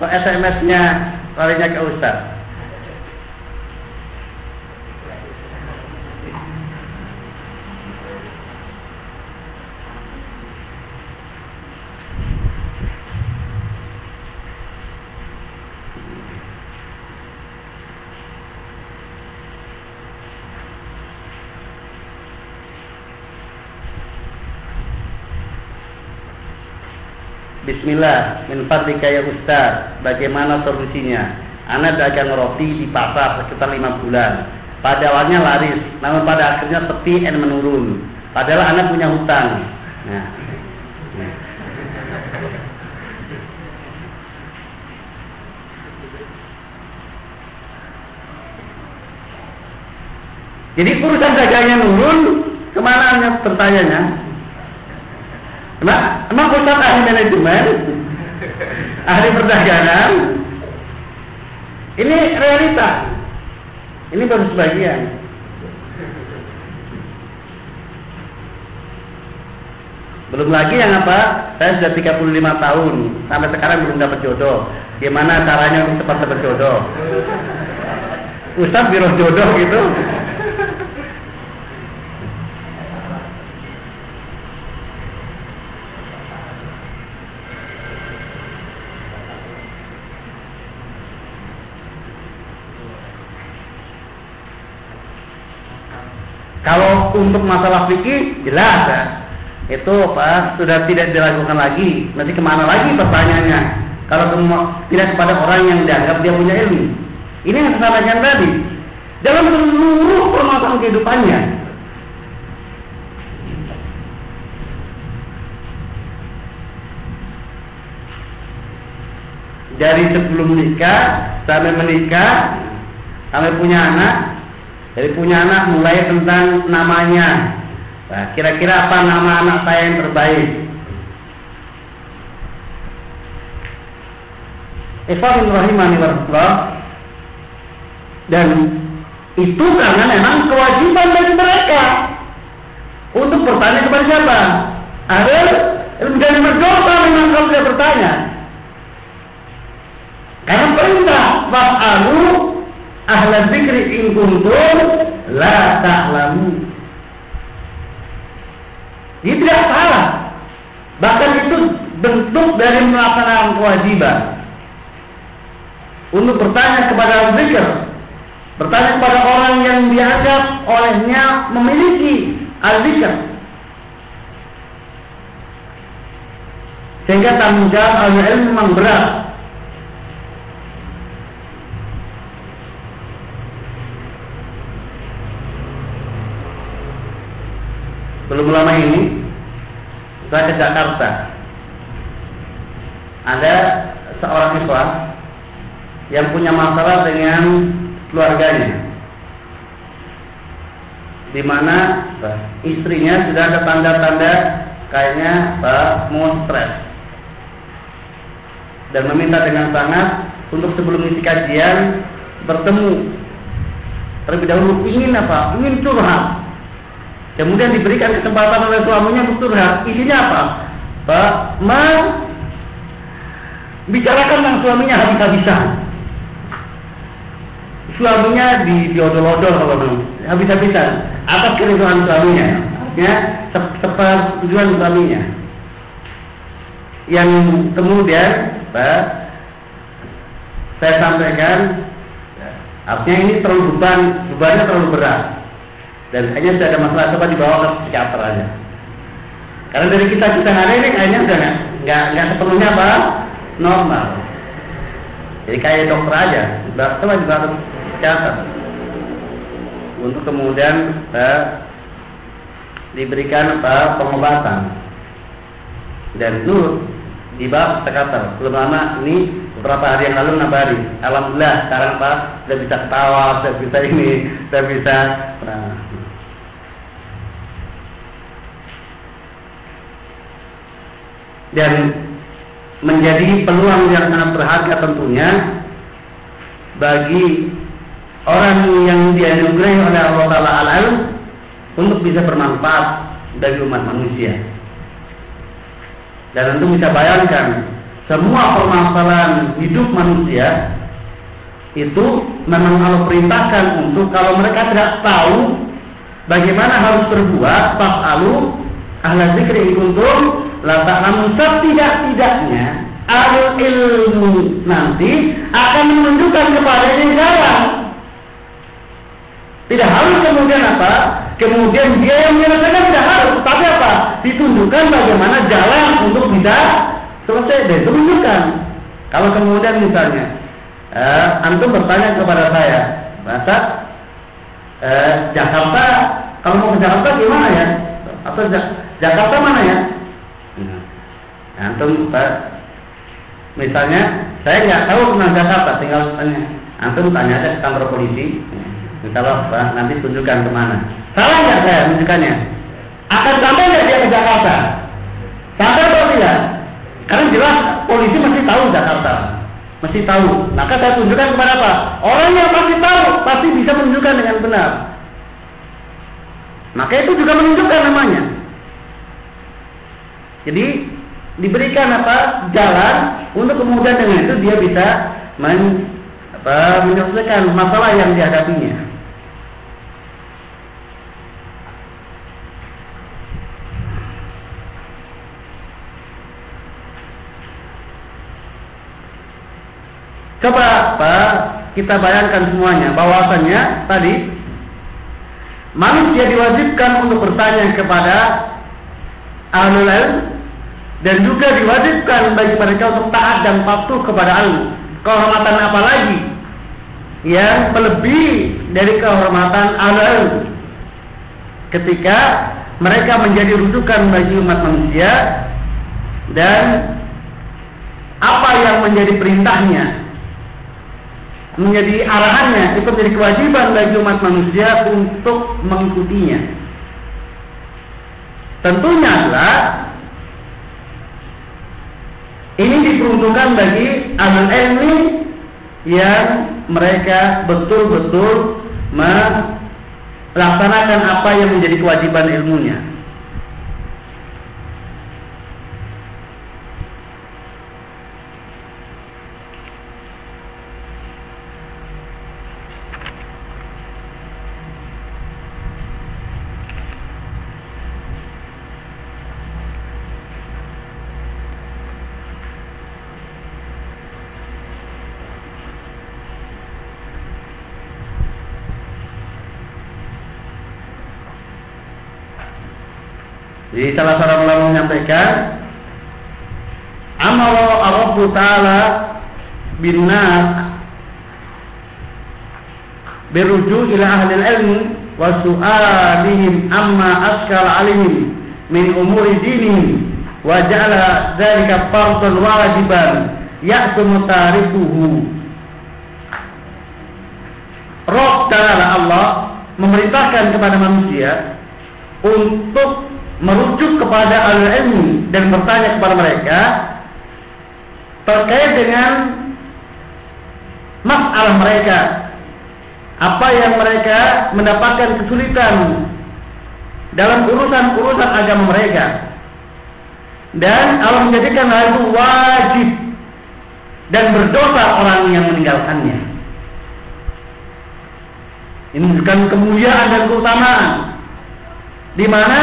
Kok SMS-nya larinya ke ustaz? Bismillah, min fadlika ya Ustaz. Bagaimana solusinya? Anak dagang roti di pasar sekitar lima bulan. Pada awalnya laris, namun pada akhirnya sepi dan menurun. Padahal anak punya hutang. Nah. Jadi urusan dagangnya nurun, ke mana bertanya Emang, emang Ustaz ahli manajemen, ahli perdagangan, ini realita. Ini baru sebagian. Belum lagi yang apa? Saya sudah 35 tahun, sampai sekarang belum dapat jodoh. Gimana caranya untuk cepat dapat jodoh? Ustaz biro jodoh gitu. Kalau untuk masalah fikih jelas ya. Itu apa sudah tidak dilakukan lagi. Nanti ke mana lagi pertanyaannya? Kalau tidak kepada orang yang dianggap dia punya ilmu. Ini yang saya tadi. Dalam seluruh permasalahan kehidupannya. Dari sebelum menikah sampai menikah sampai punya anak jadi punya anak mulai tentang namanya. Nah, kira-kira apa nama anak saya yang terbaik? Ikhwan rahimani dan itu karena memang kewajiban bagi mereka untuk bertanya kepada siapa? Agar menjadi berdosa memang kalau dia bertanya. Karena perintah fa'alu ahla zikri in kuntum la ta'lamu. Ini tidak salah. Bahkan itu bentuk dari melaksanakan kewajiban. Untuk bertanya kepada zikr. Bertanya kepada orang yang dianggap olehnya memiliki al-zikr. Sehingga tanggung jawab al-ilm memang berat. Belum lama ini saya ke Jakarta. Ada seorang siswa yang punya masalah dengan keluarganya di mana istrinya sudah ada tanda-tanda kayaknya mau stres dan meminta dengan sangat untuk sebelum isi kajian bertemu terlebih dahulu ingin apa? Ingin curhat. Kemudian diberikan kesempatan oleh suaminya untuk curhat. Isinya apa? Pak, ma bicarakan tentang suaminya habis-habisan. Suaminya di diodol-odol kalau habis-habisan atas keriduan suaminya ya sepertujuan suaminya yang kemudian Pak, saya sampaikan artinya ini terlalu beban bebannya terlalu berat dan hanya sudah ada masalah coba dibawa ke psikiater aja. Karena dari kita kita hari ini kayaknya udah nggak nggak sepenuhnya apa? Normal. Jadi kayak dokter aja coba dibawa ke psikiater. Untuk kemudian eh, diberikan apa pengobatan. Dan itu di bab sekater belum lama ini beberapa hari yang lalu nabari alhamdulillah sekarang pak sudah bisa ketawa sudah bisa ini sudah bisa nah. Dan menjadi peluang yang sangat berharga tentunya bagi orang yang dianugerahi oleh Allah Taala al untuk bisa bermanfaat bagi umat manusia. Dan tentu bisa bayangkan semua permasalahan hidup manusia itu memang Allah perintahkan untuk kalau mereka tidak tahu bagaimana harus berbuat pas alu ahla zikri kuntum la ta'lamun setidak-tidaknya al ilmu nanti akan menunjukkan kepada sekarang tidak harus kemudian apa? Kemudian dia yang menyelesaikan tidak harus, tapi apa? Ditunjukkan bagaimana jalan untuk bisa selesai dan tunjukkan. Kalau kemudian misalnya eh, antum bertanya kepada saya, bahasa eh, Jakarta, kalau mau ke Jakarta gimana ya? Atau Jakarta mana ya? Antum eh, misalnya saya nggak tahu tentang Jakarta, tinggal tanya. Antum tanya aja ke kantor polisi. Kalau nanti tunjukkan ke mana. Salah nggak saya tunjukkannya? Akan sampai nggak dia ke Jakarta? Sampai atau tidak? Karena jelas polisi masih tahu Jakarta. Masih tahu. Maka saya tunjukkan kepada apa? Orang yang pasti tahu, pasti bisa menunjukkan dengan benar. Maka itu juga menunjukkan namanya. Jadi diberikan apa jalan untuk kemudian dengan itu dia bisa men, apa, menyelesaikan masalah yang dihadapinya. Coba Pak, kita bayangkan semuanya bahwasannya tadi manusia diwajibkan untuk bertanya kepada ahlul ilm dan juga diwajibkan bagi mereka untuk taat dan patuh kepada Allah. Kehormatan apa lagi yang melebihi dari kehormatan ahlul ketika mereka menjadi rujukan bagi umat manusia dan apa yang menjadi perintahnya menjadi arahannya itu menjadi kewajiban bagi umat manusia untuk mengikutinya. Tentunya adalah ini diperuntukkan bagi amal ilmi yang mereka betul-betul melaksanakan apa yang menjadi kewajiban ilmunya. Jadi salah seorang ulama menyampaikan Amara Rabbu Ta'ala bin nas beruju ila ahli ilmi wa su'alihim amma askal alaihim min umuri dinihim wa ja'ala dzalika fardan wajiban ya'tumu tarifuhu Roh Ta'ala Allah memerintahkan kepada manusia untuk merujuk kepada ahli ilmu dan bertanya kepada mereka terkait dengan masalah mereka. Apa yang mereka mendapatkan kesulitan dalam urusan-urusan agama mereka. Dan Allah menjadikan hal itu wajib dan berdosa orang yang meninggalkannya. Ini bukan kemuliaan dan keutamaan. Di mana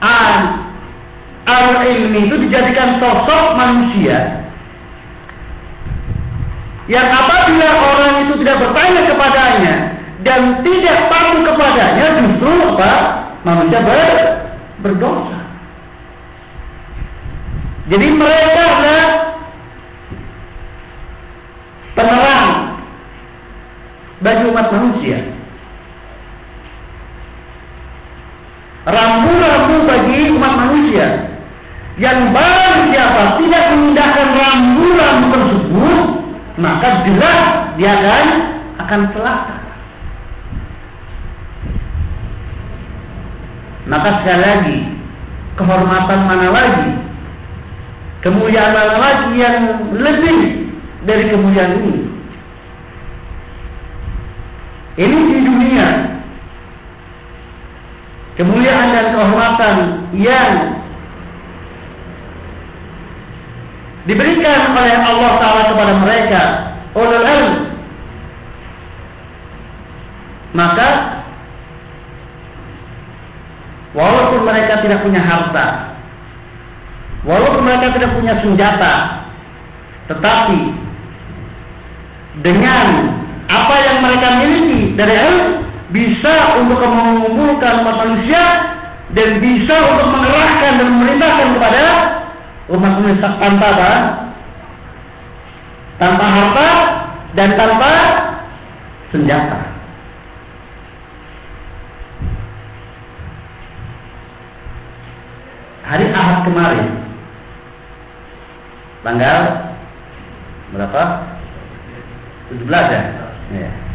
al ilmi itu dijadikan sosok manusia yang apabila orang itu tidak bertanya kepadanya dan tidak patuh kepadanya justru apa? Manusia ber, berdosa. Jadi mereka adalah penerang bagi umat manusia rambu-rambu bagi umat manusia. Yang barang siapa tidak memindahkan rambu-rambu tersebut maka jelas dia akan akan celaka. Maka sekali lagi kehormatan mana lagi? Kemuliaan mana lagi yang lebih dari kemuliaan ini? Ini di dunia kemuliaan dan kehormatan yang diberikan oleh Allah Taala kepada mereka oleh ilmu maka walaupun mereka tidak punya harta walaupun mereka tidak punya senjata tetapi dengan apa yang mereka miliki dari ilmu bisa untuk mengumpulkan umat manusia dan bisa untuk mengerahkan dan memerintahkan kepada umat manusia tanpa apa? Tanpa harta dan tanpa senjata. Hari Ahad kemarin tanggal berapa? 17 ya? Ya.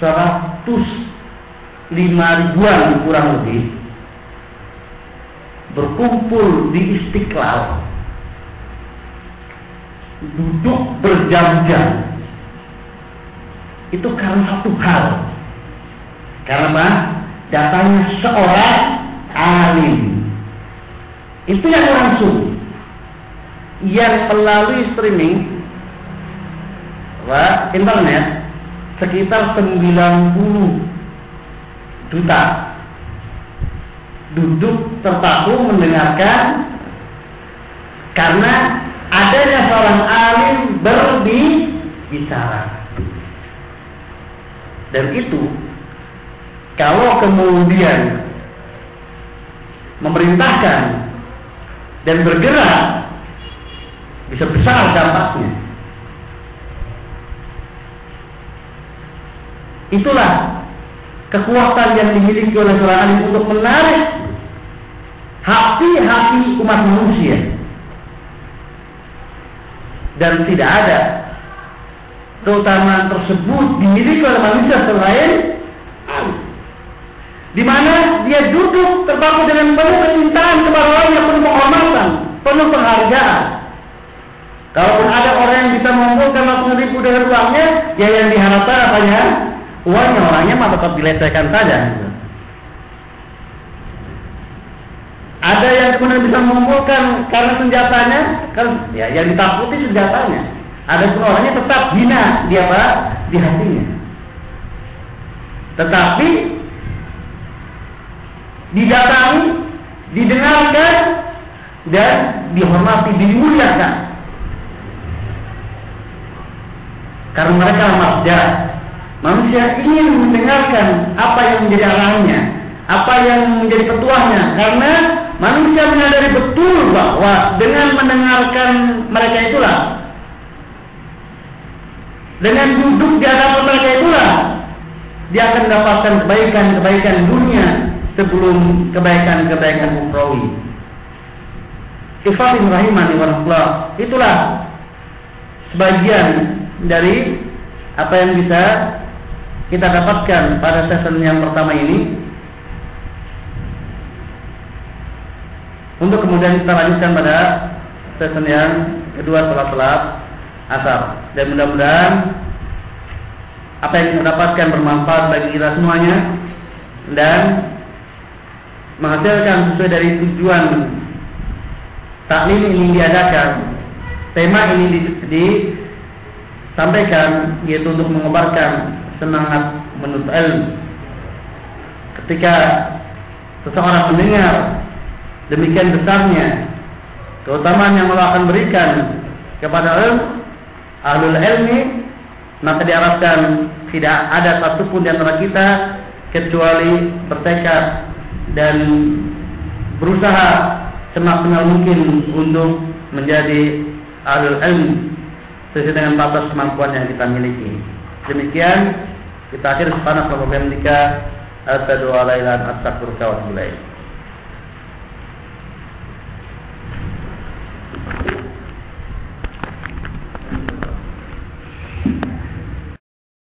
105 ribuan kurang lebih berkumpul di Istiqlal duduk berjam-jam. Itu karena satu hal. Karena datangnya seorang alim. Itu yang langsung. Yang melalui streaming internet sekitar 90 juta. Duduk terpaku mendengarkan karena adanya seorang alim berbicara. Dan itu kalau kemudian memerintahkan dan bergerak bisa besar dampaknya Itulah kekuatan yang dimiliki oleh seorang alim untuk menarik hati-hati umat manusia. Dan tidak ada keutamaan tersebut dimiliki oleh manusia selain di mana dia duduk terpaku dengan penuh kecintaan kepada orang yang penuh penghormatan, penuh penghargaan. Kalaupun ada orang yang bisa mengumpulkan langsung ribu dengan uangnya, ya yang diharapkan apanya? Uangnya orangnya mah tetap dilecehkan saja. Ada yang kemudian bisa mengumpulkan karena senjatanya, kan ya yang ditakuti senjatanya. Ada pun orangnya tetap hina dia pak di hatinya. Tetapi didatangi, didengarkan dan dihormati, dimuliakan. Karena mereka marja, Manusia ingin mendengarkan apa yang menjadi arahannya, apa yang menjadi petuahnya, karena manusia menyadari betul bahwa dengan mendengarkan mereka itulah Dengan duduk di hadapan mereka itulah dia akan mendapatkan kebaikan-kebaikan dunia sebelum kebaikan-kebaikan ukhrawi. Ikhwatin rahimani wa Itulah sebagian dari apa yang bisa kita dapatkan pada sesi yang pertama ini. Untuk kemudian kita lanjutkan pada sesi yang kedua setelah salat asar. Dan mudah-mudahan apa yang kita dapatkan bermanfaat bagi kita semuanya dan menghasilkan sesuai dari tujuan taklim ini diadakan tema ini disampaikan yaitu untuk mengobarkan semangat menuntut ilmu. Ketika seseorang mendengar demikian besarnya keutamaan yang Allah akan berikan kepada ilmu, ahlul ilmi, maka diharapkan tidak ada satupun di antara kita kecuali bertekad dan berusaha semaksimal mungkin untuk menjadi ahlul ilmi sesuai dengan batas kemampuan yang kita miliki. Demikian kita akhir subhanahu wa bihamdika asyhadu an la ilaha illa anta astaghfiruka wa atubu ilaik.